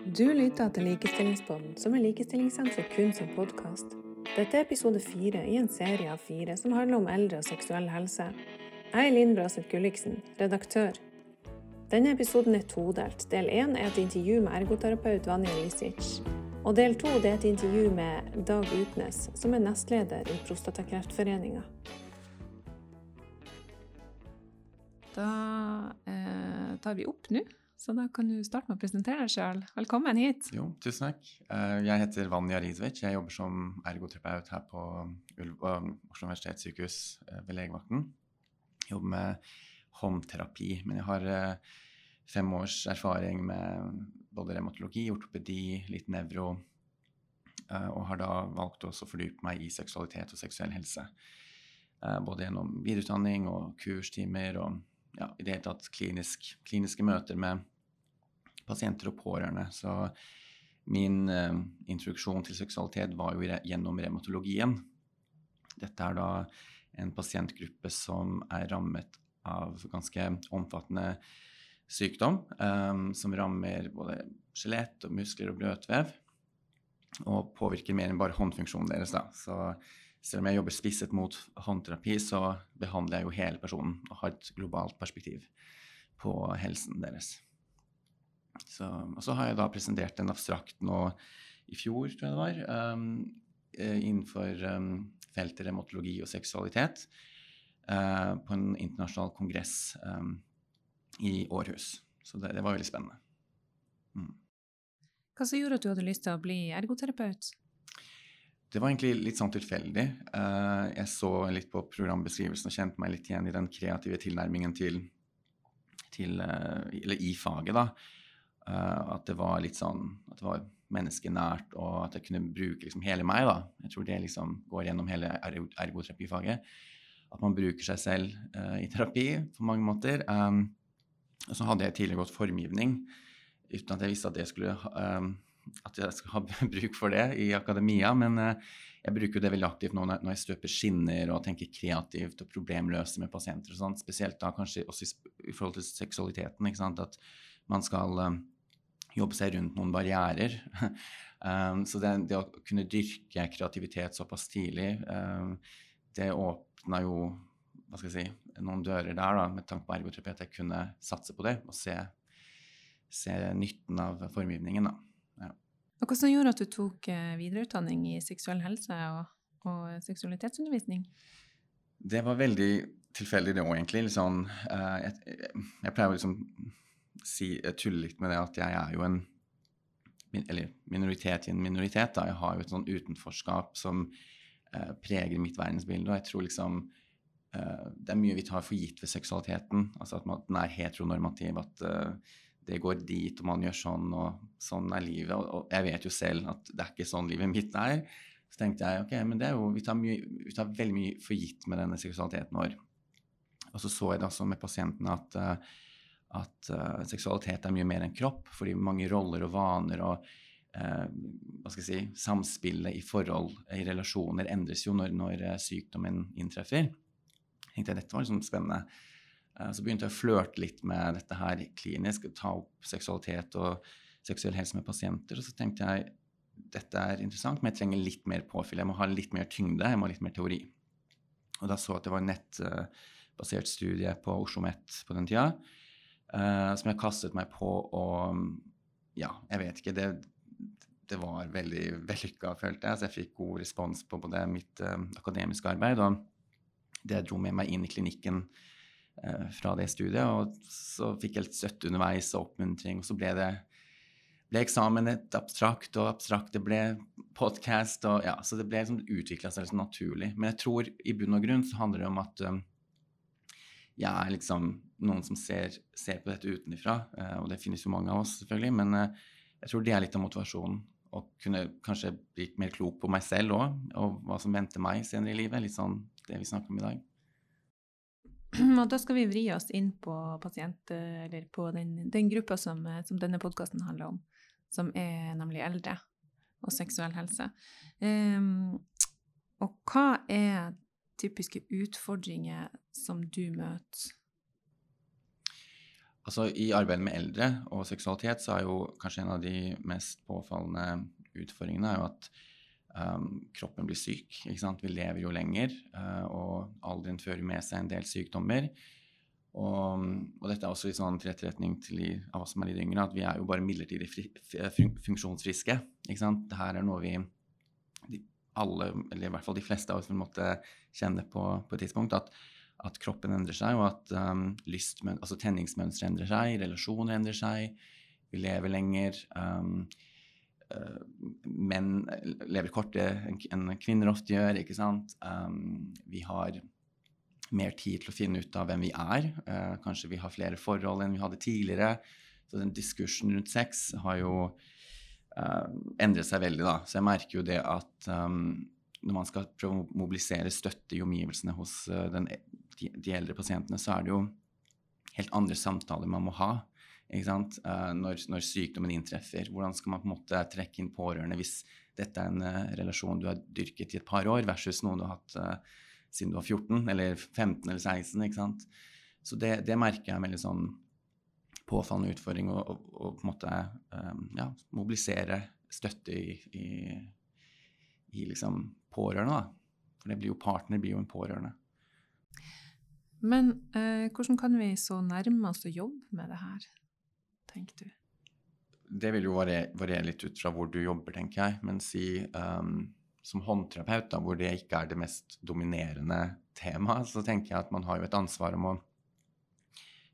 Du lytter til Likestillingspodden, som er Likestillingssenteret kun som podkast. Dette er episode fire i en serie av fire som handler om eldre og seksuell helse. Jeg er Linn Braseth Gulliksen, redaktør. Denne episoden er todelt. Del én er et intervju med ergoterapeut Vanja Risic. Og del to er et intervju med Dag Utnes, som er nestleder i Prostatakreftforeninga. Da eh, tar vi opp nå. Så da kan du starte med å presentere deg sjøl. Velkommen hit. Jo, tusen takk. Eh, jeg heter Vanja Rizvic. Jeg jobber som ergoterapeut her på Oslo universitetssykehus eh, ved legevakten. Jeg jobber med håndterapi, men jeg har eh, fem års erfaring med både revmatologi, ortopedi, litt nevro, og har da valgt å fordype meg i seksualitet og seksuell helse. Både gjennom videreutdanning og kurstimer og ja, i det hele tatt klinisk, kliniske møter med pasienter og pårørende. Så min eh, introduksjon til seksualitet var jo gjennom revmatologien. Dette er da en pasientgruppe som er rammet av ganske omfattende sykdom, eh, som rammer både skjelett og muskler og bløtvev, og påvirker mer enn bare håndfunksjonen deres. da. Så selv om jeg jobber spisset mot håndterapi, så behandler jeg jo hele personen og har et globalt perspektiv på helsen deres. Så, og så har jeg da presentert en abstrakt nå i fjor, tror jeg det var, um, innenfor um, feltet remotologi og seksualitet uh, på en internasjonal kongress um, i Århus. Så det, det var veldig spennende. Mm. Hva som gjorde at du hadde lyst til å bli ergoterapeut? Det var egentlig litt sånn tilfeldig. Uh, jeg så litt på programbeskrivelsen og kjente meg litt igjen i den kreative tilnærmingen til, til uh, Eller i faget, da. Uh, at det var litt sånn At det var menneskenært, og at jeg kunne bruke liksom hele meg, da. Jeg tror det liksom går gjennom hele ergoterapifaget. At man bruker seg selv i terapi på mange måter. Um, og så hadde jeg tidligere gått formgivning uten at jeg visste at jeg skulle um, at jeg skulle ha bruk for det i akademia, men uh, jeg bruker det veldig aktivt nå når jeg støper skinner og tenker kreativt og problemløse med pasienter. og sånt, Spesielt da kanskje også i forhold til seksualiteten. ikke sant, At man skal eh, jobbe seg rundt noen barrierer. um, så det, det, å kunne dyrke kreativitet såpass tidlig, um, det åpna jo hva skal jeg si, noen dører der, da, med tanke på ergoterapi, at jeg kunne satse på det og se, se nytten av formgivningen. da. Og Hva som gjorde at du tok eh, videreutdanning i seksuell helse og, og seksualitetsundervisning? Det var veldig tilfeldig, det òg, egentlig. Sånn, uh, jeg, jeg, pleier å liksom si, tulle litt med det at jeg er jo en eller minoritet i en minoritet. Da. Jeg har jo et sånn utenforskap som eh, preger mitt verdensbilde. Og jeg tror liksom eh, det er mye vi tar for gitt ved seksualiteten. Altså at man, den er heteronormativ. At det går dit, og man gjør sånn, og sånn er livet. Og, og, jeg vet jo selv at det er ikke sånn livet mitt er. Så tenkte jeg ok, men det er jo, vi tar, mye, vi tar veldig mye for gitt med denne seksualiteten vår. Og så så jeg det også med pasientene at, uh, at uh, seksualitet er mye mer enn kropp, fordi mange roller og vaner og uh, hva skal jeg si, samspillet i forhold, i relasjoner, endres jo når, når sykdommen inntreffer. Jeg tenkte jeg dette var liksom spennende. Uh, så begynte jeg å flørte litt med dette her klinisk, ta opp seksualitet og seksuell helse med pasienter. Og så tenkte jeg dette er interessant, men jeg trenger litt mer påfyll. Jeg må ha litt mer tyngde, jeg må ha litt mer teori. Og da så jeg at det var en nettbasert studie på Oslo OsloMet på den tida, uh, som jeg kastet meg på og Ja, jeg vet ikke. Det, det var veldig vellykka, følte jeg. Så jeg fikk god respons på både mitt uh, akademiske arbeid og det jeg dro med meg inn i klinikken uh, fra det studiet. Og så fikk jeg litt støtte underveis og oppmuntring. Og så ble det ble eksamen et abstrakt, og abstrakt det ble podkast. Ja, så det ble liksom utvikla seg liksom naturlig. Men jeg tror i bunn og grunn så handler det om at um, jeg er liksom noen som ser, ser på dette utenfra. Uh, og det finnes jo mange av oss, selvfølgelig. Men uh, jeg tror det er litt av motivasjonen. Å kunne kanskje bli mer klok på meg selv òg, og hva som venter meg senere i livet. Litt sånn det vi snakker om i dag. Og da skal vi vri oss inn på pasient, eller på den, den gruppa som, som denne podkasten handler om, som er nemlig eldre og seksuell helse. Um, og hva er typiske utfordringer som du møter? Altså, I arbeidet med eldre og seksualitet så er jo kanskje en av de mest påfallende utfordringene er jo at um, kroppen blir syk. ikke sant? Vi lever jo lenger, uh, og alderen fører med seg en del sykdommer. Og, og, dette er også i sånn til til de av oss som er litt yngre, at vi er jo bare midlertidig fri, fun, funksjonsfriske. ikke sant? Dette er noe vi de, alle, eller i hvert fall de fleste av oss, vil måtte kjenne på på et tidspunkt. at at kroppen endrer seg, og at um, altså tenningsmønstre endrer seg, relasjoner endrer seg, vi lever lenger. Um, uh, menn lever kortere enn kvinner ofte gjør, ikke sant. Um, vi har mer tid til å finne ut av hvem vi er. Uh, kanskje vi har flere forhold enn vi hadde tidligere. Så den diskursen rundt sex har jo uh, endret seg veldig, da. Så jeg merker jo det at um, når man skal prøve å mobilisere støtte i omgivelsene hos uh, den de, de, eldre pasientene, så er det jo helt andre samtaler man må ha uh, når, når, sykdommen inntreffer. Hvordan skal man på en måte trekke inn pårørende hvis dette er en uh, relasjon du har dyrket i et par år, versus noen du har hatt uh, siden du var 14 eller 15 eller 16. ikke sant? Så det, det merker jeg en veldig sånn påfallende utfordring å, å, å på en måte um, ja, mobilisere støtte i, i, i liksom pårørende. da. For det blir jo partner blir jo en pårørende. Men eh, hvordan kan vi så nærme oss å jobbe med det her, tenker du? Det vil jo variere litt ut fra hvor du jobber, tenker jeg. Men si um, som håndterapeut, hvor det ikke er det mest dominerende temaet, så tenker jeg at man har jo et ansvar om å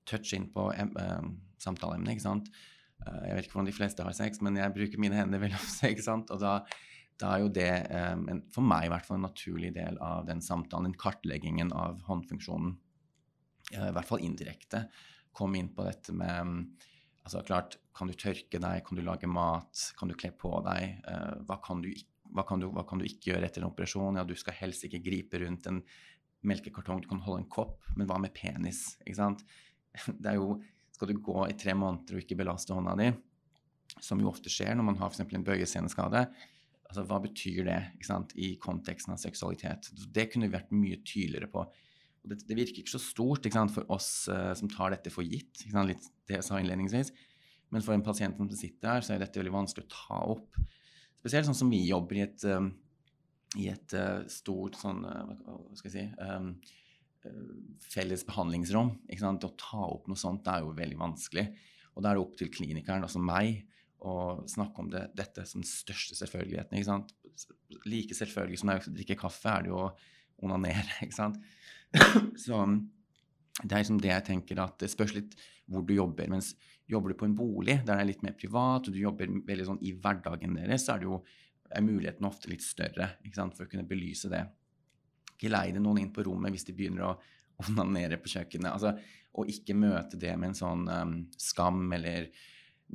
touche inn på um, samtaleemnet, ikke sant. Uh, jeg vet ikke hvordan de fleste har sex, men jeg bruker mine hender veldig ofte, ikke sant. Og da, da er jo det, en, for meg i hvert fall, en naturlig del av den samtalen, den kartleggingen av håndfunksjonen i hvert fall indirekte, kom inn på dette med altså klart, Kan du tørke deg? Kan du lage mat? Kan du kle på deg? Uh, hva, kan du, hva, kan du, hva, kan du, ikke gjøre etter en operasjon? Ja, du skal helst ikke gripe rundt en melkekartong, du kan holde en kopp, men hva med penis? Ikke sant? Det er jo Skal du gå i tre måneder og ikke belaste hånda di, som jo ofte skjer når man har f.eks. en bøyeseneskade, altså hva betyr det ikke sant, i konteksten av seksualitet? Det kunne vi vært mye tydeligere på det, det, virker ikke så stort ikke sant, for oss uh, som tar dette for gitt, ikke sant, litt det jeg sa innledningsvis. Men for en pasient som sitter her, så er dette veldig vanskelig å ta opp. Spesielt sånn som vi jobber i et, um, i et uh, stort sånn uh, Hva skal jeg si um, Felles behandlingsrom. Ikke sant? Å ta opp noe sånt det er jo veldig vanskelig. Og da er det opp til klinikeren, altså meg, å snakke om det, dette som den største selvfølgeligheten. Ikke sant? Like selvfølgelig som det er å drikke kaffe, er det jo onanere. ikke sant? så det er liksom det jeg tenker at det spørs litt hvor du jobber. Mens jobber du på en bolig der det er litt mer privat, og du jobber veldig sånn i hverdagen deres, så er det jo er muligheten ofte litt større ikke sant? for å kunne belyse det. Ikke leide noen inn på rommet hvis de begynner å onanere på kjøkkenet. Altså, og ikke møte det med en sånn um, skam eller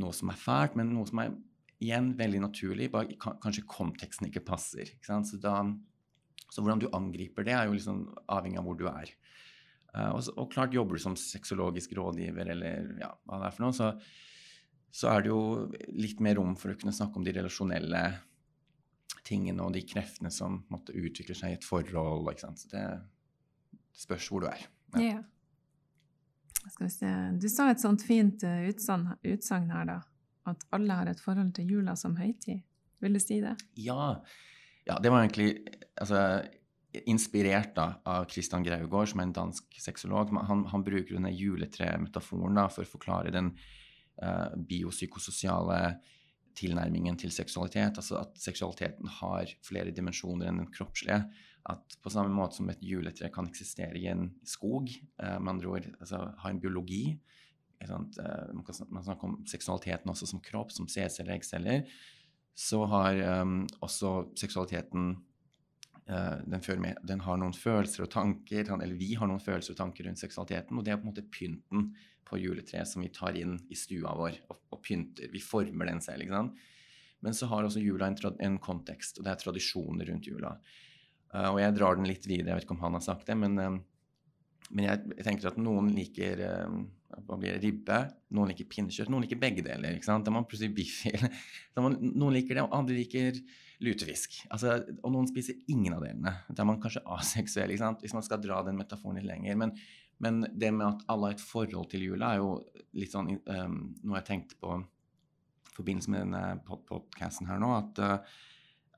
noe som er fælt, men noe som er igjen veldig naturlig, bare kanskje konteksten ikke passer. Ikke sant? så da så hvordan du angriper det, er jo liksom avhengig av hvor du er. Uh, og, og, klart jobber du som sexologisk rådgiver eller ja, hva det er for noe, så, så, er det jo litt mer rom for å kunne snakke om de relasjonelle tingene og de kreftene som måtte utvikle seg i et forhold. Ikke sant? Så det, det spørs hvor du er. Ja. Yeah. Du sa et sånt fint uh, utsagn her, da. At alle har et forhold til jula som høytid. Vil du si det? Ja. Ja, det var egentlig altså, inspirert da, av Christian Graugård, som er en dansk sexolog. Han, han bruker denne juletremetaforen da, for å forklare den uh, biopsykososiale tilnærmingen til seksualitet. Altså at seksualiteten har flere dimensjoner enn den kroppslige. At på samme måte som et juletre kan eksistere i en skog, uh, med andre ord altså, ha en biologi uh, Man kan snakke om seksualiteten også som kropp, som C-celler, eggceller så har um, også seksualiteten den, med, den, har noen følelser og tanker, eller vi har noen følelser og tanker rundt seksualiteten, og det er på en måte pynten på juletreet som vi tar inn i stua vår og, og pynter. Vi former den selv. ikke sant? Men så har også jula en, en kontekst, og det er tradisjoner rundt jula. Uh, og jeg drar den litt videre, jeg vet ikke om han har sagt det, men, uh, men jeg, tenker at noen liker uh, ribbe, noen liker pinnekjøtt, noen liker begge deler. ikke sant? Da man plutselig biff Noen liker det, og andre liker lutefisk. Altså, og noen spiser ingen av delene. Da er man kanskje aseksuell, hvis man skal dra den metaforen litt lenger. Men Men det med at alle har et forhold til jula, er jo litt sånn um, noe jeg tenkte på i forbindelse med denne pod podkasten her nå, at, uh,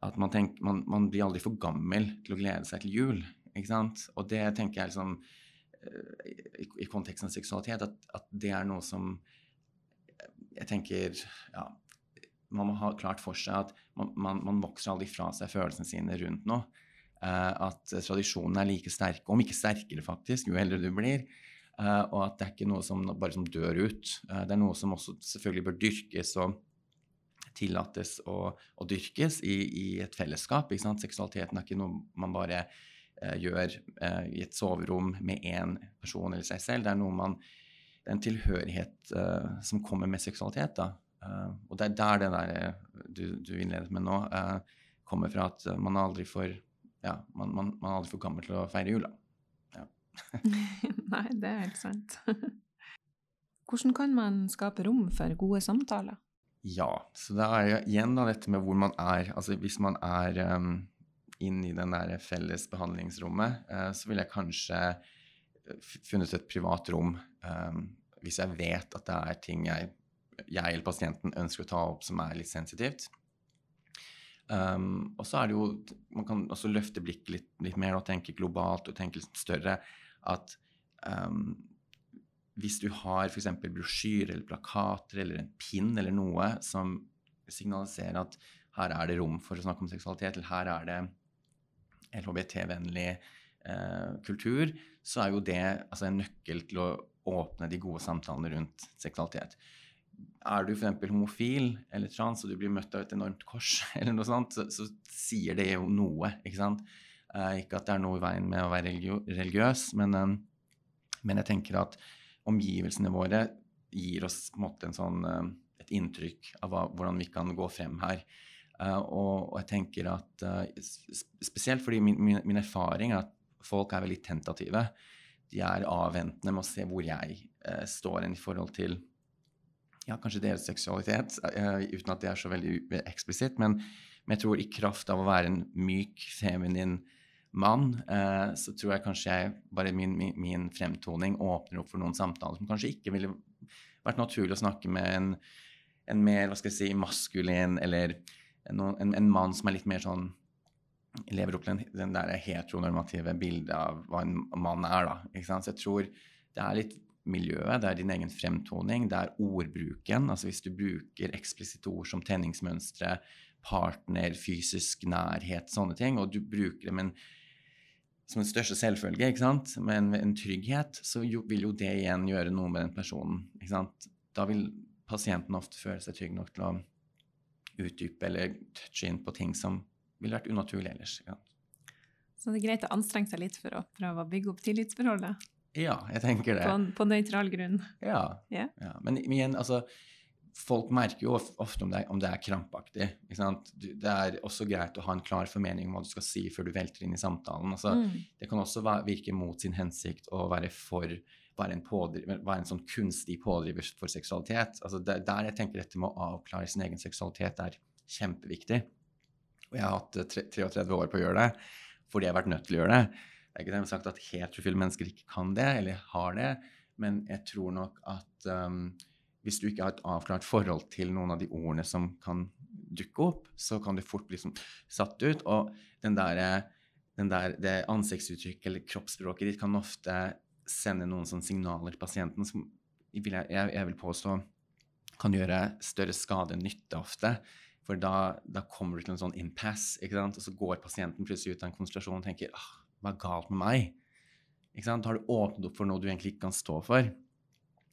at man, tenker, man, man, blir aldri for gammel til å glede seg til jul. ikke sant? Og det tenker jeg liksom uh, i, i, konteksten av seksualitet, at, at, det er noe som jeg tenker ja, man må ha klart for seg at man, man, man vokser aldri fra seg følelsene sine rundt noe. Uh, at tradisjonene er like sterke, om ikke sterkere faktisk, jo eldre du blir. Uh, og at det er ikke noe som bare som dør ut. Uh, det er noe som også selvfølgelig bør dyrkes og tillates å, å dyrkes i, i, et fellesskap. Ikke sant? Seksualiteten er ikke noe man bare gjør i et soverom med én person eller seg selv. Det er noe man en tilhørighet som kommer med seksualitet. da. Og det er der det der du, du innledet med nå, kommer fra at man aldri får ja, man, man, man, er aldri for gammel til å feire jula. Ja. Nei, det er helt sant. Hvordan kan man skape rom for gode samtaler? Ja, så det er igjen da dette med hvor man er. Altså hvis man er um, inne i den der felles behandlingsrommet, uh, så ville jeg kanskje eh, funnet et privat rom um, hvis jeg vet at det er ting jeg, jeg eller pasienten ønsker å ta opp som er litt sensitivt. Um, og så er det jo Man kan også løfte blikket litt, litt mer og tenke globalt og tenke litt større. At um, hvis du har f.eks. brosjyrer eller plakater eller en pinn eller noe som signaliserer at her er det rom for å snakke om seksualitet, eller her er det LHBT-vennlig eh, kultur, så er jo det altså, en nøkkel til å åpne de gode samtalene rundt seksualitet er du f.eks. homofil eller trans og du blir møtt av et enormt kors, eller noe sånt, så, så sier det jo noe. Ikke sant? Eh, ikke at det er noe i veien med å være religiøs, men, eh, men, jeg tenker at omgivelsene våre gir oss på en måte en sånn, eh, et inntrykk av hva, hvordan vi kan gå frem her. Uh, og, og, jeg tenker at uh, Spesielt fordi min, min, min, erfaring er at folk er veldig tentative. De er avventende med å se hvor jeg uh, står i forhold til ja, kanskje deres seksualitet, uh, uten at det er så veldig eksplisitt. Men, men, jeg tror i kraft av å være en myk, feminin mann, uh, så tror jeg kanskje jeg, bare min, min, min, fremtoning åpner opp for noen samtaler som kanskje ikke ville vært naturlig å snakke med en, en mer hva skal jeg si, maskulin eller en, en, en mann som er litt mer sånn lever opp til den, den der heteronormative bildet av hva en mann er. da? Så jeg tror det er litt miljøet, det er din egen fremtoning, det er ordbruken. Altså hvis du bruker eksplisitte ord som tenningsmønstre, partner, fysisk nærhet, sånne ting, og du bruker dem en, som en største selvfølge, ikke sant? med en, en trygghet, så jo, vil jo det igjen gjøre noe med den personen. Ikke sant? Da vil pasienten ofte føle seg trygg nok til å utdype eller touche inn på ting som ville vært unaturlig ellers. Ja. Så det er greit å anstrenge seg litt for å prøve å bygge opp tillitsforholdet? Ja, jeg tenker det. På, på nøytral grunn. Ja. Yeah. ja. Men igjen, altså Folk merker jo ofte om det, om det er krampaktig. Det er også greit å ha en klar formening om hva du skal si før du velter inn i samtalen. Altså, mm. Det kan også virke mot sin hensikt å være for være en, pådriver, være en sånn kunstig pådriver for seksualitet. Altså, der, der jeg tenker dette med å avklare sin egen seksualitet er kjempeviktig. Og jeg har hatt 33 år på å gjøre det fordi jeg har vært nødt til å gjøre det. Det er ikke dermed sagt at heterofile mennesker ikke kan det, eller har det, men jeg tror nok at um, hvis du ikke har et avklart forhold til noen av de ordene som kan dukke opp, så kan du fort bli liksom satt ut. Og den der, den der, det ansiktsuttrykket eller kroppsspråket ditt kan ofte sende noen sånne signaler til pasienten som jeg, jeg vil påstå kan gjøre større skade enn nytte ofte. For da, da, kommer du til en sånn impasse, og så går pasienten plutselig ut av en konsentrasjon og tenker ah, hva er galt med meg? Ikke sant? Har du åpnet opp for noe du egentlig ikke kan stå for.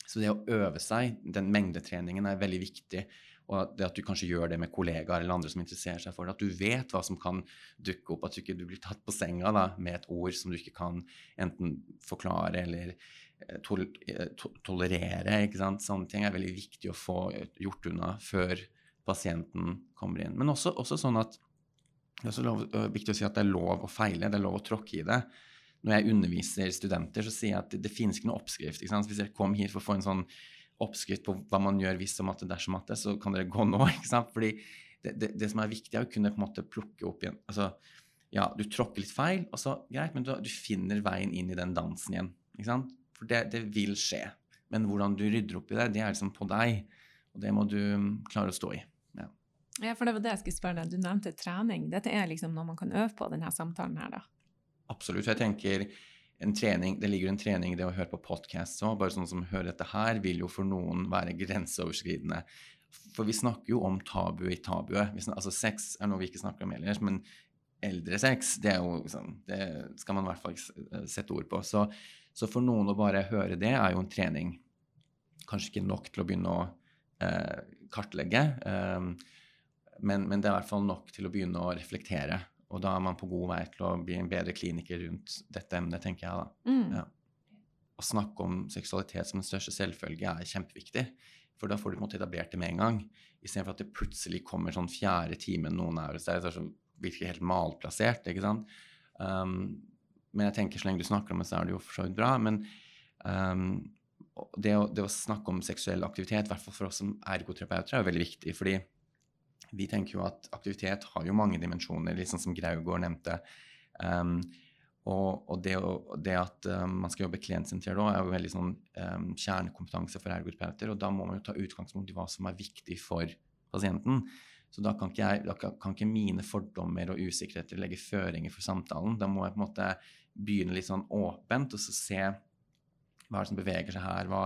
Så det å øve seg, den mengdetreningen, er veldig viktig. Og det at du kanskje gjør det med kollegaer eller andre som interesserer seg for det. At du vet hva som kan dukke opp. At du ikke blir tatt på senga da, med et ord som du ikke kan enten forklare eller eh, tol eh, to tolerere. ikke sant? Sånne ting er veldig viktig å få gjort unna før pasienten kommer inn. Men også, også sånn at det er også lov, viktig å si at det er lov å feile, det er lov å tråkke i det. Når jeg underviser studenter, så sier jeg at det, det finnes ikke noe oppskrift. Ikke Hvis dere kom hit for å få en sånn oppskrift på hva man gjør hvis og matte, dersom matte, så kan dere gå nå. ikke sant? Fordi det, det, det, som er viktig, er å kunne på en måte plukke opp igjen altså, Ja, du tråkker litt feil, og så greit, men du, du finner veien inn i den dansen igjen. ikke sant? For det, det vil skje. Men hvordan du rydder opp i det, det er liksom på deg. Og det må du mm, klare å stå i. Ja. for det var det jeg skulle spørre deg. Du nevnte trening. Dette er liksom noe man kan øve på, denne samtalen her, da? Absolutt. Jeg tenker en trening, Det ligger en trening i det å høre på podkast òg. Bare sånn som hører dette her, vil jo for noen være grenseoverskridende. For vi snakker jo om tabu i tabuet. Altså Sex er noe vi ikke snakker om ellers, men eldre sex, det, er jo, liksom, det skal man i hvert fall sette ord på. Så, så, for noen å bare høre det er jo en trening. Kanskje ikke nok til å begynne å eh, kartlegge, eh, men, men, det er i hvert fall nok til å begynne å reflektere. Og da er man på god vei til å bli en bedre kliniker rundt dette emnet, tenker jeg da. Mm. Ja. Å snakke om seksualitet som den største selvfølge er kjempeviktig. For da får du på en måte etablert det med en gang. Istedenfor at det plutselig kommer sånn fjerde time noen er hos deg, så virker helt malplassert. ikke sant? Um, men jeg tenker så lenge du snakker om det, så er det jo for så vidt bra. Men um, det, å, det, å, snakke om seksuell aktivitet, i hvert fall for oss som ergoterapeuter, er jo veldig viktig. fordi vi tenker jo at aktivitet har jo mange dimensjoner, sånn som Graugård nevnte. Um, og, og det, det, at um, man skal jobbe klientsentrert òg, er jo veldig sånn um, kjernekompetanse for ergoterapeuter. Og da må man jo ta utgangspunkt i hva som er viktig for pasienten. Så da kan ikke, jeg, da kan ikke mine fordommer og usikkerheter legge føringer for samtalen. Da må jeg på en måte begynne litt sånn åpent og så se hva er det som beveger seg her. Hva,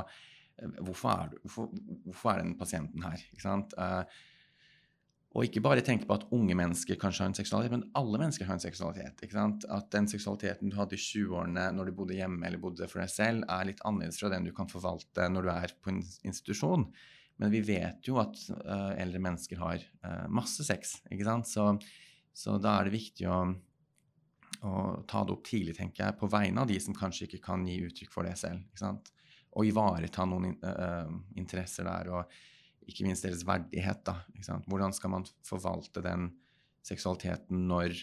hvorfor, er, hvorfor, hvorfor, er den pasienten her? Ikke sant? Uh, og ikke bare tenke på at unge mennesker kanskje har en seksualitet, men alle mennesker har en seksualitet. ikke sant? At den seksualiteten du hadde i 20-årene når du bodde hjemme eller bodde for deg selv, er litt annerledes fra den du kan forvalte når du er på en institusjon. Men vi vet jo at uh, eldre mennesker har uh, masse sex, ikke sant? Så, så, da er det viktig å, å, ta det opp tidlig, tenker jeg, på vegne av de som kanskje ikke kan gi uttrykk for det selv. ikke sant? Og ivareta noen uh, interesser der. og ikke minst deres verdighet. da, Hvordan skal man forvalte den seksualiteten når,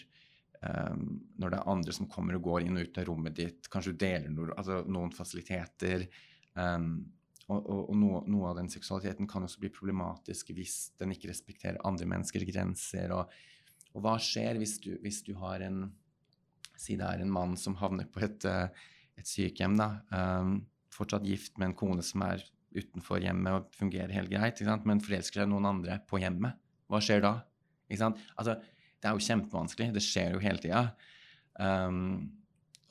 um, når det er andre som kommer og går inn og ut av rommet ditt? Kanskje du deler noe, altså noen fasiliteter. Um, og, og, og noe, noe, av den seksualiteten kan også bli problematisk hvis den ikke respekterer andre menneskers grenser. Og, og hva skjer hvis du, hvis du, har en Si det er en mann som havner på et, eh, et sykehjem, da. Um, fortsatt gift med en kone som er utenfor hjemmet og fungerer helt greit, men forelsker seg noen andre på hjemmet. Hva skjer da? Altså, det er jo kjempevanskelig. Det skjer jo hele tida. Um,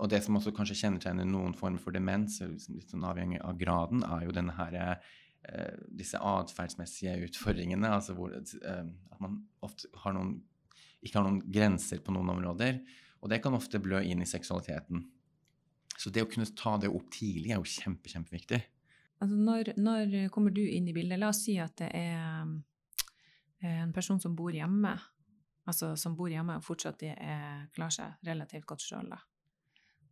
og det som også kanskje kjennetegner noen former for demens, litt sånn avhengig av graden, er jo denne her, uh, disse atferdsmessige utfordringene. altså hvor, uh, At man ofte har noen, ikke har noen grenser på noen områder. Og det kan ofte blø inn i seksualiteten. Så det å kunne ta det opp tidlig er jo kjempe, kjempeviktig. Altså når, når, kommer du inn i bildet? La oss si at det er eh, en person som bor hjemme, altså som bor hjemme og fortsatt er, klarer seg relativt godt sjøl, da.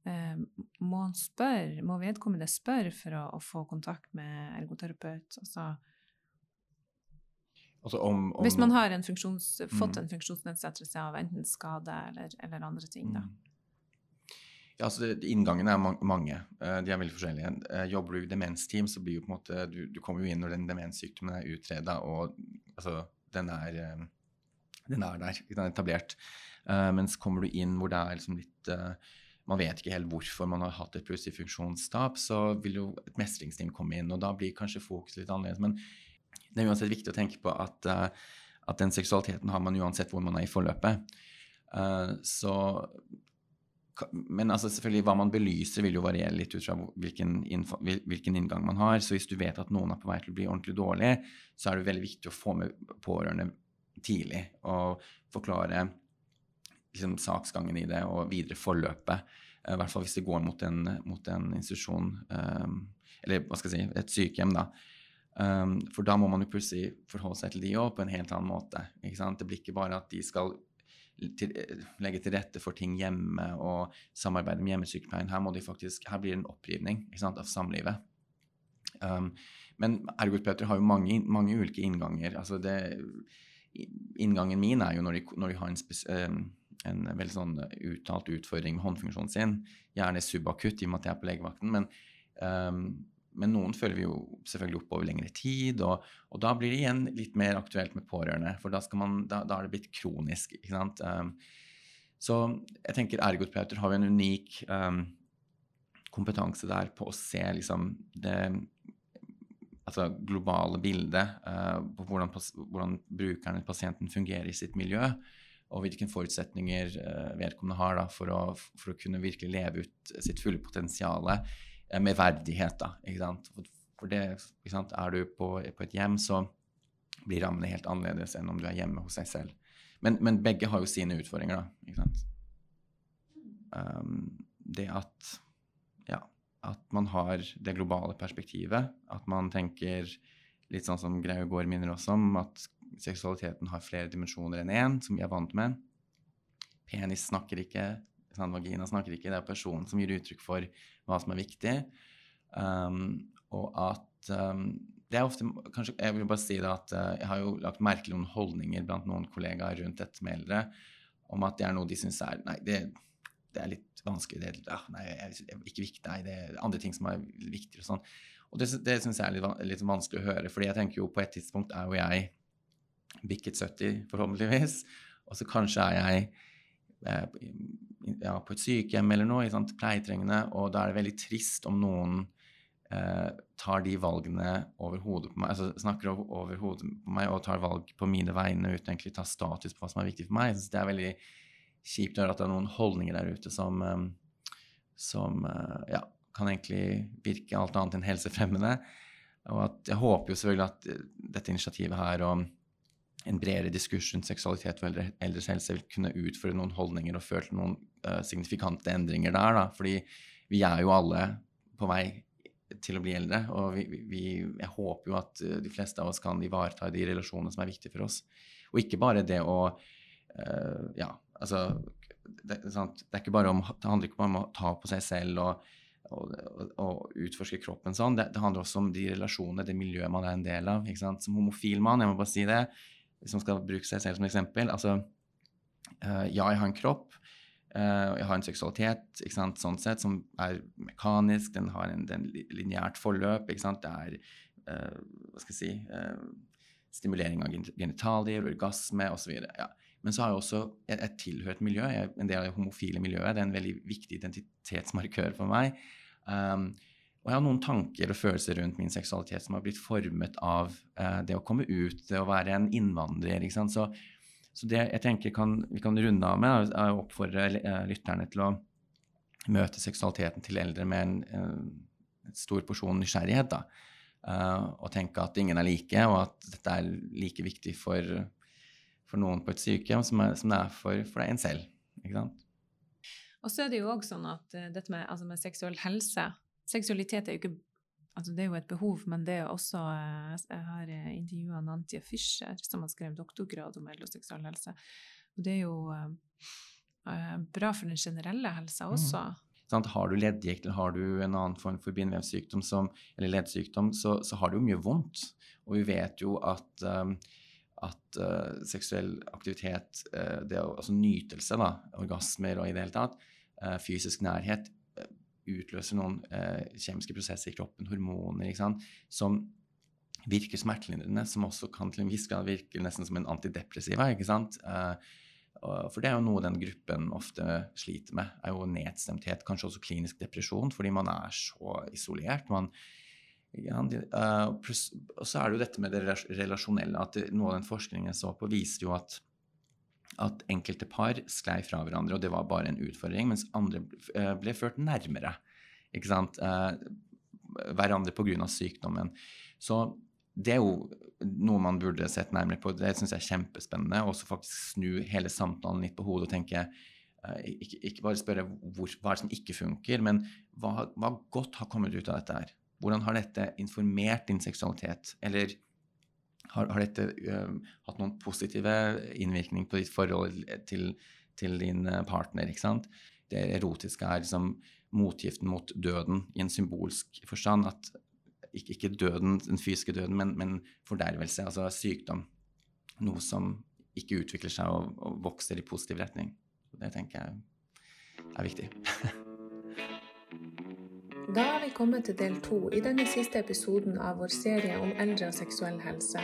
Eh, må spørre, må vedkommende spørre for å, å få kontakt med ergoterapeut? Altså, altså om, om, Hvis man har en funksjons, fått mm. en funksjonsnedsettelse av enten skade eller, eller andre ting, da. Mm. Ja, altså Inngangene er mange. Eh, de er veldig forskjellige. Eh, jobber du i demensteam, så blir jo på en måte Du, du kommer jo inn når den demenssykdommen er utreda, og altså, den er, eh, den er der. Den er etablert. Mens kommer du inn hvor det er liksom litt Man vet ikke helt hvorfor man har hatt et plutselig funksjonstap, så vil jo et mestringsteam komme inn, og da blir kanskje fokus litt annerledes. Men det er uansett viktig å tenke på at, at den seksualiteten har man uansett hvor man er i forløpet. så men altså selvfølgelig hva man belyser, vil jo variere litt ut fra hvilken, hvilken, inngang man har. Så hvis du vet at noen er på vei til å bli ordentlig dårlig, så er det veldig viktig å få med pårørende tidlig og forklare liksom, saksgangen i det og videre forløpet. Eh, I hvert fall hvis det går mot en, mot en institusjon, um, eller hva skal jeg si, et sykehjem, da. Um, for da må man jo plutselig forholde seg til de òg på en helt annen måte. Det blir ikke bare at de skal til, legge til rette for ting hjemme og samarbeide med hjemmesykepleien. Her, må de faktisk, her blir det en opprivning sant, av samlivet. Um, men ergoterapeuter har jo mange, mange, ulike innganger. Altså det, inngangen min er jo når de, når de har en, spes, um, en, veldig sånn uttalt utfordring med håndfunksjonen sin. Gjerne subakutt i og med at jeg er på legevakten. men um, men noen følger vi jo selvfølgelig opp over lengre tid, og, og, da blir det igjen litt mer aktuelt med pårørende, for da, man, da, da er det blitt kronisk. ikke sant? Um, så jeg tenker ergoterapeuter har jo en unik um, kompetanse der på å se liksom det altså globale bildet uh, på hvordan, hvordan brukeren, pasienten, fungerer i sitt miljø, og hvilke forutsetninger uh, vedkommende har da, for, å, for, å, kunne virkelig leve ut sitt fulle potensial med verdighet. Da, ikke sant? For, det, ikke sant? Er du på, på, et hjem, så blir rammene helt annerledes enn om du er hjemme hos deg selv. Men, men begge har jo sine utfordringer, da. ikke sant? Um, det at at man har det globale perspektivet. At man tenker litt sånn som Gård minner oss om, at seksualiteten har flere dimensjoner enn én, som vi er vant med. Penis snakker ikke, vagina snakker ikke. Det er personen som gir uttrykk for hva som er viktig. Um, og at um, det er ofte kanskje, Jeg vil bare si det at uh, jeg har jo lagt merke til noen holdninger blant noen kollegaer rundt dette med eldre om at det er noe de syns er Nei, det, det er litt vanskelig. Det, ja, nei, jeg, ikke viktig, nei, det er andre ting som er viktigere. og sånn. Og det, det syns jeg er litt, litt, vanskelig å høre, fordi jeg tenker jo på et tidspunkt er jo jeg bikket 70, forhåpentligvis, og så kanskje er jeg eh, ja, på et sykehjem eller noe, sant, pleietrengende, og da er det veldig trist om noen eh, tar de valgene over hodet på meg, altså snakker over, over, hodet på meg og tar valg på mine vegne uten egentlig å ta status på hva som er viktig for meg. Jeg synes det er veldig kjipt å høre at det er noen holdninger der ute som, um, som uh, ja, kan egentlig virke alt annet enn helsefremmende. Og at jeg håper jo selvfølgelig at uh, dette initiativet her og en bredere diskurs rundt seksualitet og eldres helse vil kunne utføre noen holdninger og føre til noen signifikante endringer der. Da. Fordi vi er jo alle på vei til å bli eldre, og vi, vi, jeg håper jo at de fleste av oss kan ivareta de relasjonene som er viktige for oss. Og ikke bare det å uh, ja, Altså, det, det, det, om, det, handler ikke bare om å ta på seg selv og, og, og, og utforske kroppen sånn. Det, det, handler også om de relasjonene, det miljøet man er en del av. Som homofil mann, jeg må bare si det, man skal bruke seg selv som eksempel altså, uh, Ja, jeg har en kropp. Uh, jeg har en seksualitet sant, sånn sett, som er mekanisk, den har en, en lineært forløp. Det er uh, hva skal jeg si stimulering av genitalier, orgasme osv. Ja. Men så har jeg også et, et tilhørt miljø. Jeg en del av det homofile miljøet. Det er en veldig viktig identitetsmarkør for meg. Um, og jeg har noen tanker og følelser rundt min seksualitet som har blitt formet av uh, det å komme ut, det å være en innvandrer. ikke sant? Så, så det jeg tenker kan, vi kan runde av med, er å oppfordre uh, lytterne til å møte seksualiteten til eldre med en, en stor porsjon nysgjerrighet. da. og tenke at ingen er like, og at dette er like viktig for for noen på et sykehjem som, er, som det er for, for en selv. ikke sant? Og så er det jo òg sånn at uh, dette med, altså med, seksuell helse Seksualitet er jo ikke altså Det er jo et behov, men det er også uh, Jeg har uh, intervjua Nantia Fischer, som har skrevet doktorgrad om eldre og seksuell helse. Og det er jo bra for den generelle helsa mm. også. Mm. Sånn, har du leddgikt eller har du en annen form for bindevevssykdom eller leddsykdom, så, så, har du jo mye vondt. Og vi vet jo at um, at uh, seksuell aktivitet, uh, det altså nytelse, da, orgasmer og i det hele tatt, uh, fysisk nærhet, utløser noen kjemiske prosesser i kroppen, hormoner, som virker smertelindrende, som også kan til en viss grad virke nesten som en antidepressiva. ikke sant? For det er jo noe den gruppen ofte sliter med, er jo nedstemthet, kanskje også klinisk depresjon, fordi man er så isolert. man ja, uh, og så er det jo dette med det relasjonelle. at Noe av den forskningen jeg så på, viser jo at, at enkelte par sklei fra hverandre, og det var bare en utfordring, mens andre uh, ble ført nærmere ikke sant? Uh, hverandre pga. sykdommen. Så det er jo noe man burde sett nærmere på. Det syns jeg er kjempespennende. Og så faktisk snu hele samtalen litt på hodet og tenke ikke, ikke, bare spørre hvor, hva er det som ikke funker, men hva, hva godt har kommet ut av dette her? Hvordan har dette informert din seksualitet? Eller har, har dette uh, hatt noen positive innvirkning på ditt forhold til, til din øh, partner? ikke sant? Det erotiske er liksom motgiften mot døden i en symbolsk forstand. at ikke, ikke døden, den fysiske døden, men, men fordervelse, altså sykdom. Noe som ikke utvikler seg og, og vokser i positiv retning. Det tenker jeg er viktig. Da er vi kommet til del to i denne siste episoden av vår serie om eldre og seksuell helse.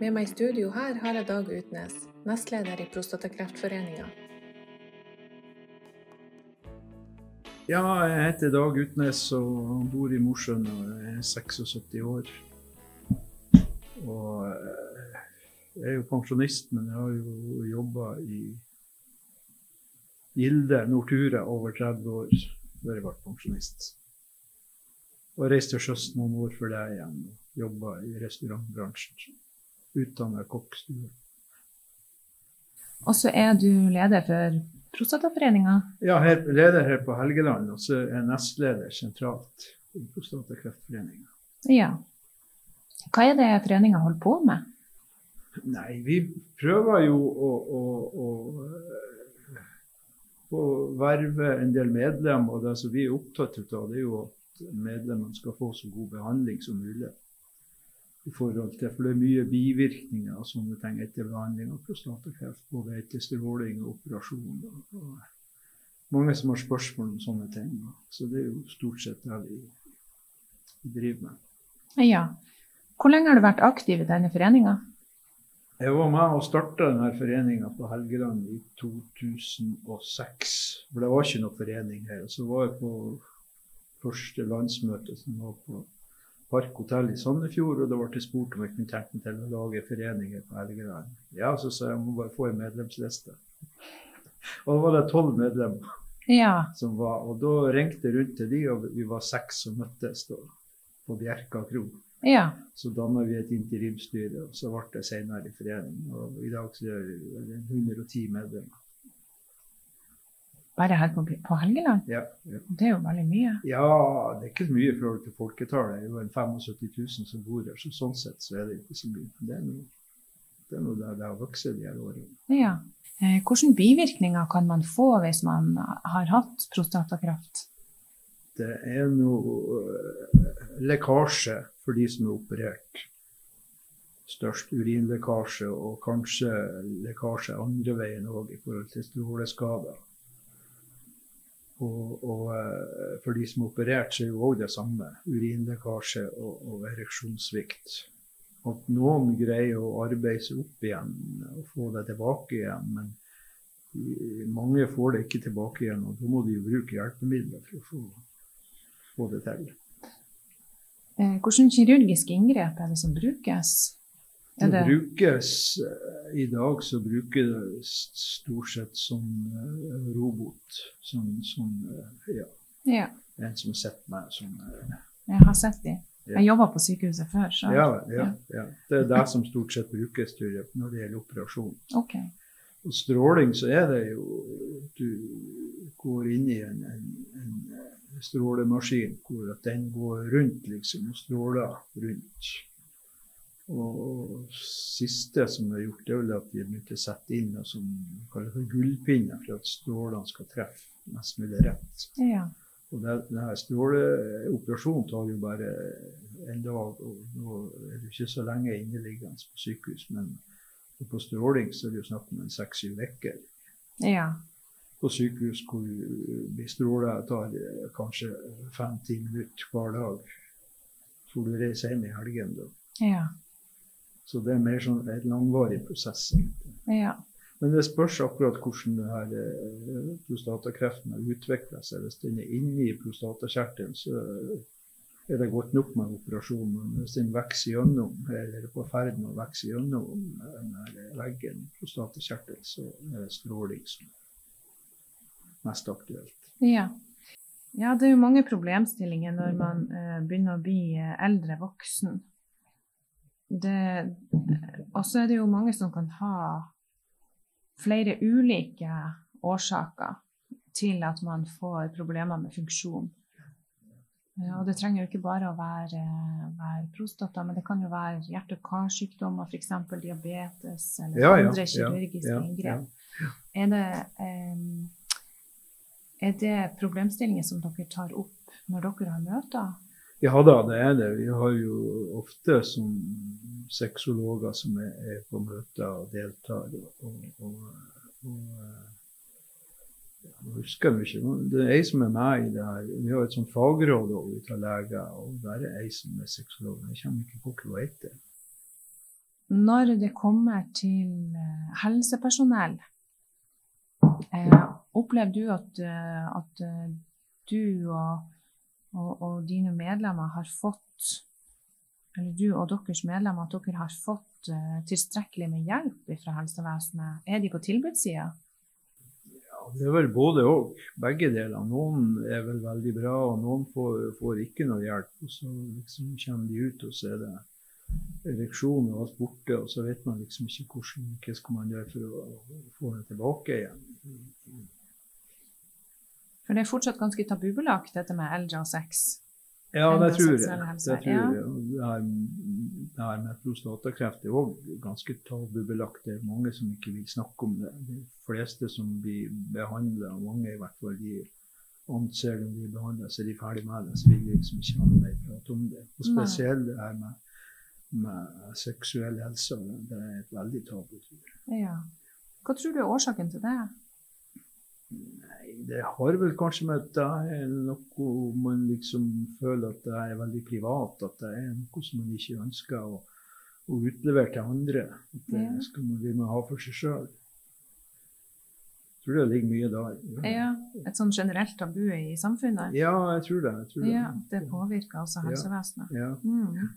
Med meg i studio her har jeg Dag Utnes, nestleder i Prostatakreftforeninga. Ja, jeg heter Dag Utnes og bor i Mosjøen og er 76 år. Og eh, jeg er jo pensjonist, men jeg har jo jobba i Gilde Nortura over 30 år før jeg ble pensjonist. Og reiste til sjøs noen år før det igjen og jobba i restaurantbransjen. Utdanna kokkstue. Og så er du leder for Prostataforeninga? Ja, her, leder her på Helgeland, og så er jeg nestleder sentralt i Prostatakreftforeninga. Ja. Hva er det foreninga holder på med? Nei, vi prøver jo å, å, å, å verve en del medlemmer. Og det som vi er opptatt av, det er jo at medlemmene skal få så god behandling som mulig i forhold til, for det er mye bivirkninger av sånne ting etter behandling av prostatakreft. Både etter stråling og operasjon. Og, mange som har spørsmål om sånne ting. Så det er jo stort sett det vi, vi driver med. Ja. Hvor lenge har du vært aktiv i denne foreninga? Jeg var med og starta denne foreninga på Helgeland i 2006. For det var ikke noe forening her. Så var jeg på første landsmøte som var på Park hotell i Sandefjord, og da ble jeg spurt om jeg kunne tenke meg til å lage foreninger på Helgeland. Ja, så sa jeg jeg må bare få en medlemsliste. Og da var det tolv medlemmer ja. som var, og da ringte jeg rundt til de, og vi var seks som møttes da, på Bjerka kro. Ja. Så danna vi et interimstyre, og så ble det senere i forening. Og i dag så er det 110 medlemmer. Bare her på, på Helgeland? Ja, ja. Det er jo veldig mye? Ja, det er ikke mye i forhold til folketallet. Det er jo en 75 000 som bor her, så sånn sett så er det ikke så mye. Det er noe, det er noe der det har vokst de her årene. Ja. Eh, hvilke bivirkninger kan man få hvis man har hatt prostatakraft? Det er noe uh, lekkasje for de som er operert. Størst urinlekkasje, og kanskje lekkasje andre veien òg i forhold til stråleskader. Og, og uh, for de som er operert, så er jo òg det samme. Urinlekkasje og, og ereksjonssvikt. At noen greier å arbeide seg opp igjen og få det tilbake igjen. Men mange får det ikke tilbake igjen, og da må de jo bruke hjelpemidler for å få, få det til. Eh, Hvilke kirurgiske inngrep er det som brukes? Det, det brukes eh, I dag så bruker det stort sett som uh, robot. Som, som uh, ja. ja. En som har sett meg som Jeg har sett dem. Ja. Jeg jobba på sykehuset før. Så. Ja, ja, ja, Det er det som stort sett brukes når det gjelder operasjon. Okay. Og stråling så er det jo Du går inn i en, en, en strålemaskin hvor at den går rundt liksom og stråler rundt. Og siste som er gjort, det er vel at vi begynte å sette inn noe som kalles for gullpinner, for at strålene skal treffe mest mulig rett. Ja. Og denne stråleoperasjonen tar jo bare en dag, og nå er du ikke så lenge inneliggende på sykehus. Men på stråling så er det jo snakk om en seks-syv uker. Ja. På sykehus hvor vi stråler tar kanskje fem-ti minutter hver dag. Så du reiser inn i helgen da. Ja. Så det er mer sånn en langvarig prosess. Ja. Men det spørs akkurat hvordan det her, eh, prostatakreften har utvikla seg. Hvis den er inni prostatakjertelen, så er det godt nok med operasjon. Men hvis den vokser gjennom, eller er på ferd med å vokse gjennom veggen i prostatakjertelen, så er det stråling som er mest aktuelt. Ja. ja. det er jo mange problemstillinger når man uh, begynner å bli eh, eldre voksen. Og så er det jo mange som kan ha flere ulike årsaker til at man får problemer med funksjon. Og det trenger jo ikke bare å være, være prostata, men det kan jo være hjerte- og karsykdommer, f.eks. diabetes eller ja, andre ja, kirurgiske ja, inngrep. Er det, um, er det problemstillinger som dere tar opp når dere har møter? Ja da, det er det. Vi har jo ofte som sexologer som er, er på møter og deltar. Og, og, og jeg husker jeg ikke. Det er ei som er med i det her. Vi har et sånt fagråd ut av leger, og der er ei som er sexolog. Jeg kommer ikke på hva hun heter. Når det kommer til eh, helsepersonell, eh, opplever du at, eh, at du og, og, og dine medlemmer har fått eller du og deres medlemmer, at dere har fått uh, tilstrekkelig med hjelp fra helsevesenet? Er de på tilbudssida? Ja, det er vel både og. Begge deler. Noen er vel veldig bra, og noen får, får ikke noe hjelp. Og så liksom kommer de ut, og så er det ereksjon og alt borte, og så vet man liksom ikke hvordan, hva skal man gjøre for å, å få det tilbake igjen. For det er fortsatt ganske tabubelagt, dette med eldre og sex? Ja, det tror jeg. Det, tror jeg. Det, her, det her med prostatakreft er òg ganske tabubelagt. Det er mange som ikke vil snakke om det. De fleste som blir behandla, mange i hvert fall, de anser dem blir behandla, så er de ferdig med det. Så vil de liksom ikke ha noe mer prat om det. Og spesielt det her med, med seksuell helse. Det er et veldig tabu. Ja. Hva tror du er årsaken til det? Det har vel kanskje med at det er noe man liksom føler at det er veldig privat. At det er noe som man ikke ønsker å, å utlevere til andre. At det ja. skal man, vil man ha for seg sjøl. Jeg tror det ligger mye der. Ja. ja. Et sånn generelt tabu i samfunnet? Ja, jeg tror det. Jeg tror ja, det påvirker altså helsevesenet. Ja. Mm.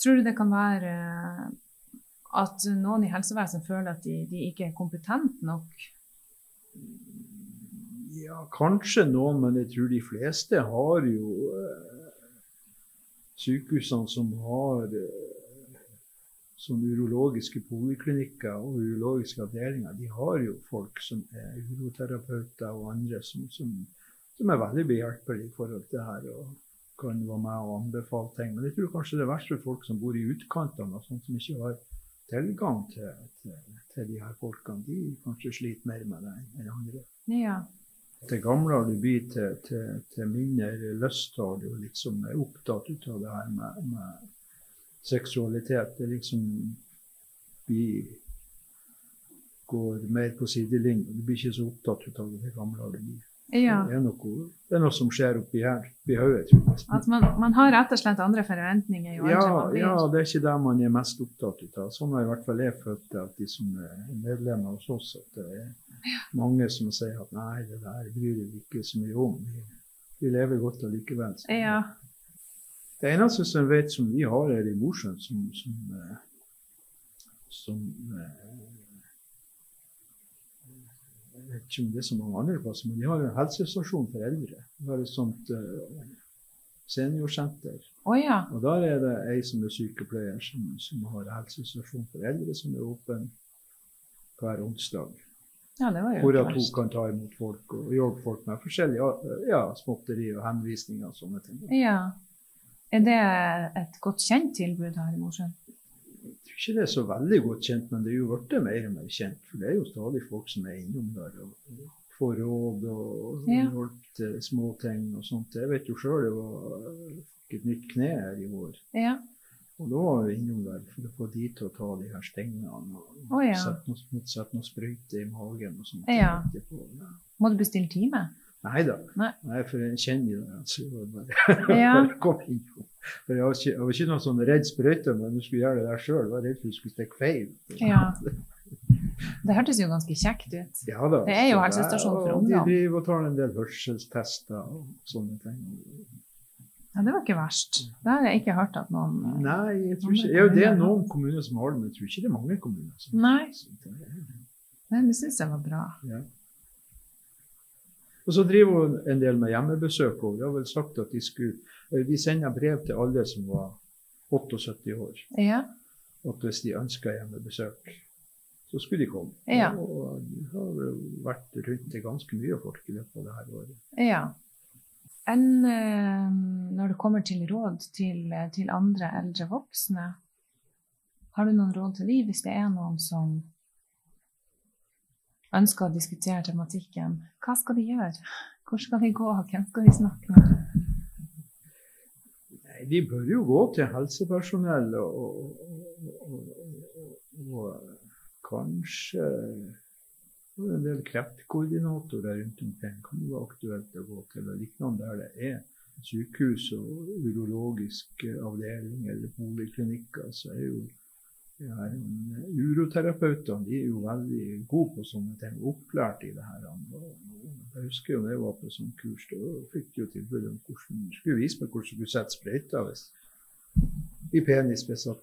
Tror du det kan være at noen i helsevesenet føler at de, de ikke er kompetente nok? Ja, kanskje noen, men jeg tror de fleste har jo eh, Sykehusene som har eh, sånn urologiske poliklinikker og urologiske avdelinger, de har jo folk som er uroterapeuter og andre som, som, som er veldig behjelpelige i forhold til det her. og kan være med og anbefale ting. Men jeg tror kanskje det er verst for folk som bor i utkantene, og sånt som ikke har tilgang til, til, til, de her folkene, de kanskje sliter mer med det enn andre. Ja. Til gamlere du blir, til, til, til mindre lyst har du liksom er opptatt av det her med, med seksualitet. Det liksom blir går mer på sidelinjen. Du blir ikke så opptatt av det gamle gamlere du blir. Ja. Det, er noe, det, er noe, som skjer oppi her, oppi hodet. At man, man, har rett og slett andre forventninger jo ja? Ja, det er ikke det man er mest opptatt av. Sånn har i hvert fall jeg følt det, at de som er medlemmer hos oss, at det er mange som sier at nei, det der bryr vi ikke så mye om. Vi, vi lever godt allikevel. Ja. Det eneste som jeg vet som vi har her i Mosjøen, som, som, som, som eh, ikke om det er så mange andre plasser, men de har jo en helsestasjon for eldre. De har et sånt uh, seniorsenter. Oh, ja. Og der er det ei som er sykepleier, som, som har helsestasjon for eldre, som er åpen hver onsdag. Ja, det var jo Hvor at hun kan ta imot folk og hjelpe folk med forskjellige ja, småtteri og henvisninger og sånne ting. Ja. Er det et godt kjent tilbud her i Mosjøen? Ikke det er så veldig godt kjent, men det er jo blitt mer og mer kjent. For det er jo stadig folk som er innom der og får råd og ja. hjelp til småting og sånt. Jeg vet jo sjøl det var et nytt kne her i år. Ja. Og da var vi innom der for å få de til å ta de her stengene og oh, ja. sette noe, sette noe sprøyte i magen og sånt. Ja. Må du bestille time? Neida. Nei Nei, for jeg kjenner jo det. Så jeg bare, ja. kom inn. For jeg var ikke, jeg var ikke noen sånn redd sprøyte, men du skulle gjøre det der sjøl. var redd for du skulle stikke feil. Ja. Det hørtes jo ganske kjekt ut. Ja da. Det er jo helsestasjon for ungdom. De driver og tar en del hørselstester og sånne ting. Ja, Det var ikke verst. Det har jeg ikke hørt at noen Nei, jeg tror ikke, ja, det er noen kommuner som har det, men jeg tror ikke det er mange kommuner. som Nei. Men det syns jeg var bra. Ja. Og så driver hun en del med hjemmebesøk. Og vi har vel sagt at de skulle eh, De sender brev til alle som var 78 år. Ja. At hvis de ønska hjemmebesøk, så skulle de komme. Ja. Og vi har vært rundt til ganske mye folk i løpet av det her året. Ja. Enn eh, når det kommer til råd til, til andre eldre voksne, har du noen råd til dem hvis det er noen som ønsker å diskutere tematikken, hva skal de gjøre? Hvor skal de gå? Hvem skal de snakke med? De bør jo gå til helsepersonell og, og, og, kanskje en del kreftkoordinatorer rundt omkring kan være aktuelt å gå til. og Lignende der det er sykehus og urologisk avdeling eller poliklinikker, så er jo de her uroterapeutene de er jo veldig gode på sånne ting, opplært i det her. Jeg husker jo da jeg var på sånn kurs, da fikk du jo tilbud om hvordan skulle vise meg hvordan du skulle sette sprøyter hvis i penis hvis jeg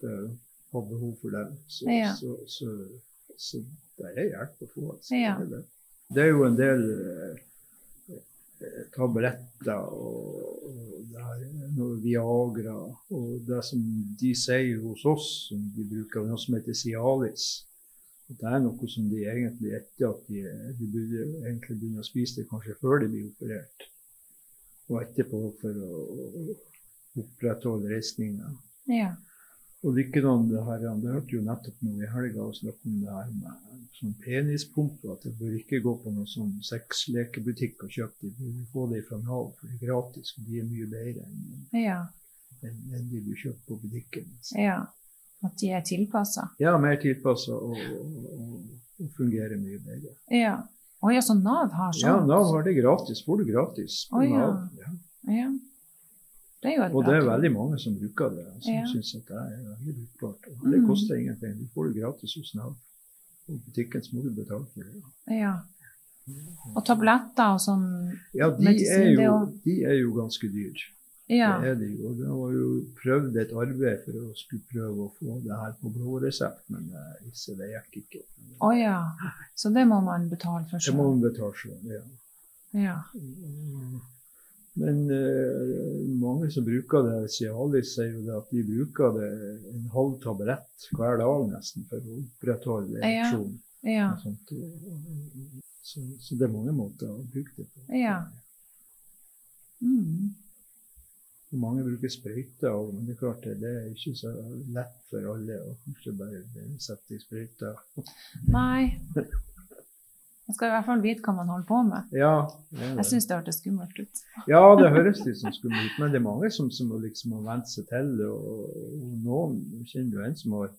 hadde behov for det. Så, Ja. så, så, så det er hjelp å få. Altså. Ja. Det, er jo en del eh, eh, tabletter og, og det er noe Viagra og det som de sier hos oss, som de bruker noe som heter Cialis. Det er noe som de egentlig etter at de, de burde egentlig begynne å spise det kanskje før de blir operert. Og etterpå for å opprettholde reisninga. Ja. Og likedan det her, det hørte jo nettopp nå i helga å snakke om det her med sånn penispumpe, at jeg bør ikke gå på noen sånn sexlekebutikk og kjøpe de, du får få det fra Nav, for det er gratis, og de er mye bedre enn, Ja. en, en de du kjøper på butikken. ja. At de er tilpassa. Ja, mer tilpassa og, og, og, og fungerer mye bedre. Ja. Å ja, så Nav har sånt? Ja. Nav har det gratis, får du gratis på. Nav. Ja. Ja. Det er Og det er veldig mange som bruker det, som Ja. syns at det er veldig brukbart. Og det Mm. koster ingenting, du får det gratis hos Nav. Og butikken så må du betale for det. Ja. Og tabletter og sånn Ja, de Medisin, er, jo, de er jo ganske dyre. Ja. Det er de jo. Det har jo prøvd et arbeid for å skulle prøve å få det her på blå resept, men eh, det gikk ikke. Å ja. Så det må man betale for Det må man betale sjøl, ja. Ja. Men eh, mange som bruker det, Cialis sier jo det at de bruker det en halv taburett hver dag nesten for å opprettholde Ja. ereksjonen. Ja. og Så, så det er mange måter å bruke det på. Ja. Mm. Mange bruker sprøyter, òg, men det er klart det, det er ikke så lett for alle å kanskje bare sette i sprøyter. Nei. Man skal i hvert fall vite hva man holder på med. Ja, det det. Jeg det. syns det hørtes skummelt ut. ja, det høres litt som skummelt ut, men det er mange som, som liksom har vent seg til det. Og, og noen kjenner jo en som har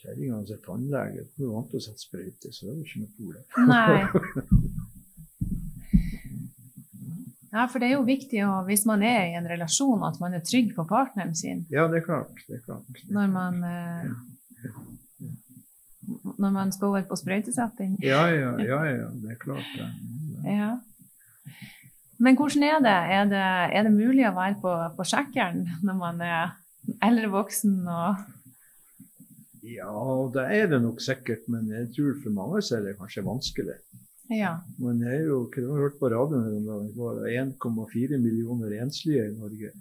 Kjerringa hans er tannlege, hun er vant til å sette sprøyte, så det er jo ikke noe problem. Ja, for det er jo viktig å, hvis man er i en relasjon, at man er trygg på partneren sin Ja, det er klart. Det er klart. når man eh, når man skal over på sprøytesetting. Ja, ja, ja, ja, det er klart. Det. Ja. Men hvordan er det? Er det, er det mulig å være på, på sjekkeren når man er eldre voksen og Ja, det er det nok sikkert, men jeg tror for mange så er det kanskje vanskelig. Ja. Man er jo, hva har hørt på radioen det var 1,4 millioner enslige i Norge.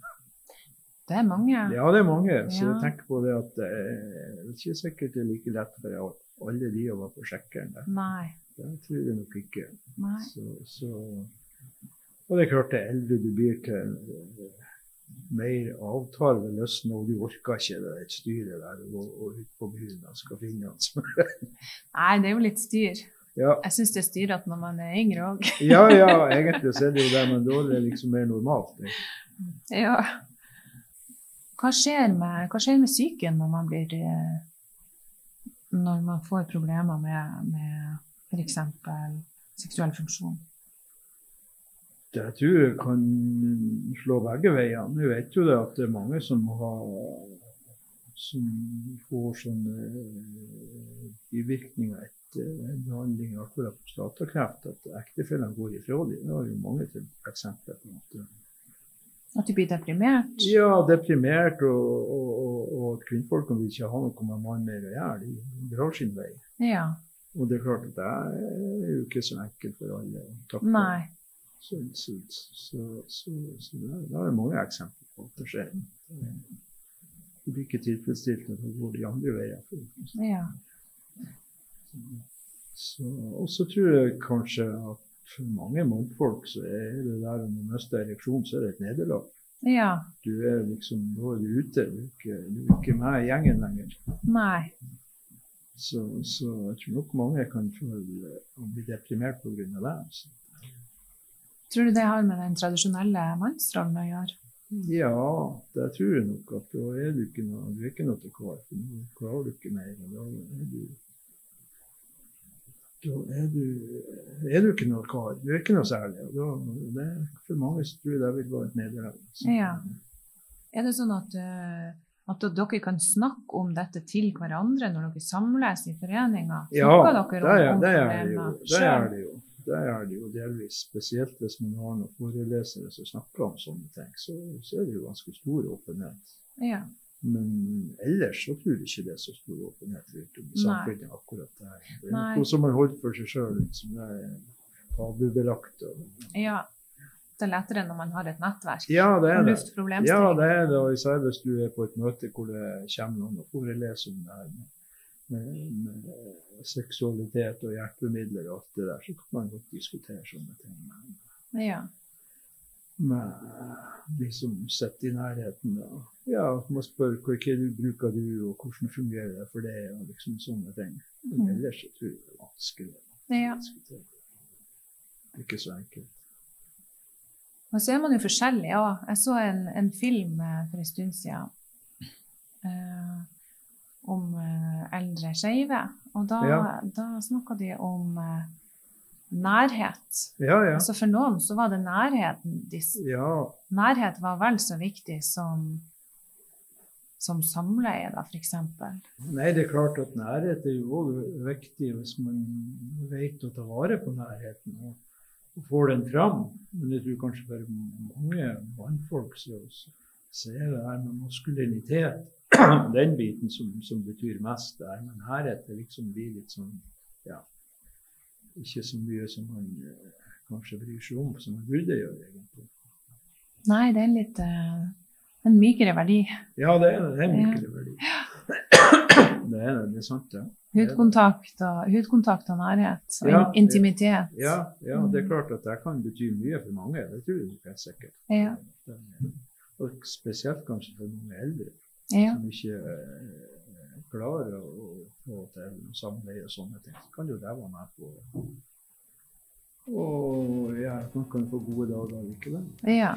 Det er mange. Ja, det er mange. Så Ja. jeg tenker på det at det er ikke sikkert det er like lett for alle de å være på sjekkeren. der. Nei. Det tror jeg nok ikke. Nei. Så, så, og det er klart, det eldre du blir til, mer avtar ved lysten, og du orker ikke det et styret der og og ut på byen og skal finne han Nei, det er jo litt styr. ja, Jeg syns det er styrete når man er yngre òg. ja, ja, egentlig så er det jo det, men da er det liksom mer normalt. Det. Ja. Hva skjer med, hva skjer med psyken når man blir eh, Når man får problemer med, med f.eks. seksuell funksjon? Det tror jeg kan slå begge veier. Vi vet jo det at det er mange som har som får sånne eh, bivirkninger etter en behandling av prostatakreft, at ektefellene går ifra dem. Det har jo mange til eksempler på. At, de blir deprimert? ja, deprimert, og, og, og, og at kvinnfolkene vil ikke ha noe med mann mer å gjøre. De drar sin vei. Ja. Og det er klart at det er jo ikke så enkelt for alle å takle. Nei. Så, så, så, så, så det, det er mange eksempler på at det skjer. De blir ikke tilfredsstilt når de går de andre veier. Ja. Så, og så tror jeg kanskje at for mange mannfolk så er det der om du mister ereksjon, så er det et nederlag. ja. Du er liksom, da er du ute, du er ikke, du er ikke med i gjengen lenger. Nei. Så, så jeg tror nok mange kan føle å bli deprimert pga. det. Så. Tror du det har med den tradisjonelle mannsrollen å gjøre? Ja, det tror jeg nok. at Da er du ikke noe, du er ikke noe til kvar. Nå klarer du ikke mer. Da er du da er du, er du ikke noe kar. Du er ikke noe særlig. og Da, det, for mange som tror jeg det vil være et nederlag. Ja. Er det sånn at, eh, At dere kan snakke om dette til hverandre når dere samles i foreninger? Ja, det er, det er det jo. Det er det jo. Det er det jo delvis. Spesielt hvis man har noen forelesere som snakker om sånne ting, så, så er det jo ganske stor åpenhet. Ja. Men ellers så tror jeg ikke det er så stor åpenhet rundt om i samfunnet akkurat der. Det er Nei. noe som man holder for seg sjøl, som er tabubelagt. og- ja. Det er lettere når man har et nettverk. Ja, det er det. Ja, det er det. Og især hvis du er på et møte hvor det kommer noen og foreleser om det her med, med, med seksualitet og hjelpemidler og alt det der, så kan man godt diskutere sånne ting. Men Ja. Med de som sitter i nærheten. Da. ja, man spør hva du bruker du, og hvordan fungerer det for deg, og liksom sånne ting. Men Mhm. ellers så tror jeg det er vanskelig ja. Ikke så enkelt. Og så er man jo forskjellig. Ja. Jeg så en, en film eh, for en stund siden eh, om eh, eldre skeive. Og da, Ja. da snakka de om eh, nærhet. Ja, ja. Altså for noen så var det nærheten. Ja, nærhet var vel så viktig som, som samleie, da, f.eks. Nei, det er klart at nærhet er jo også viktig hvis man vet å ta vare på nærheten og, får den fram. Men jeg tror kanskje for mange mannfolk så, så er det her med maskulinitet den biten som, som betyr mest. der. Men nærhet det liksom blir litt sånn ja, ikke så mye som man eh, kanskje bryr seg om, som man burde gjøre. egentlig. Nei, det er litt eh, en mykere verdi. Ja, det er det. Er mykere verdi. Det er det, det er sant, det. Hudkontakt og, hudkontakt og nærhet. Og Ja, in intimitet. Ja, ja, det er klart at det kan bety mye for mange. Det tror jeg helt sikkert. Ja. Og spesielt kanskje for mange eldre Ja. som ikke eh, klarer å få til samleie og sånne ting. Så kan jo det være med på og ja, man kan få gode dager likevel. ja.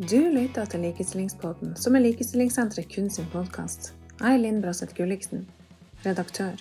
Du lytter til Likestillingspodden, som er Likestillingssenteret kun sin podkast. Jeg er Linn Braseth Gulliksen, redaktør.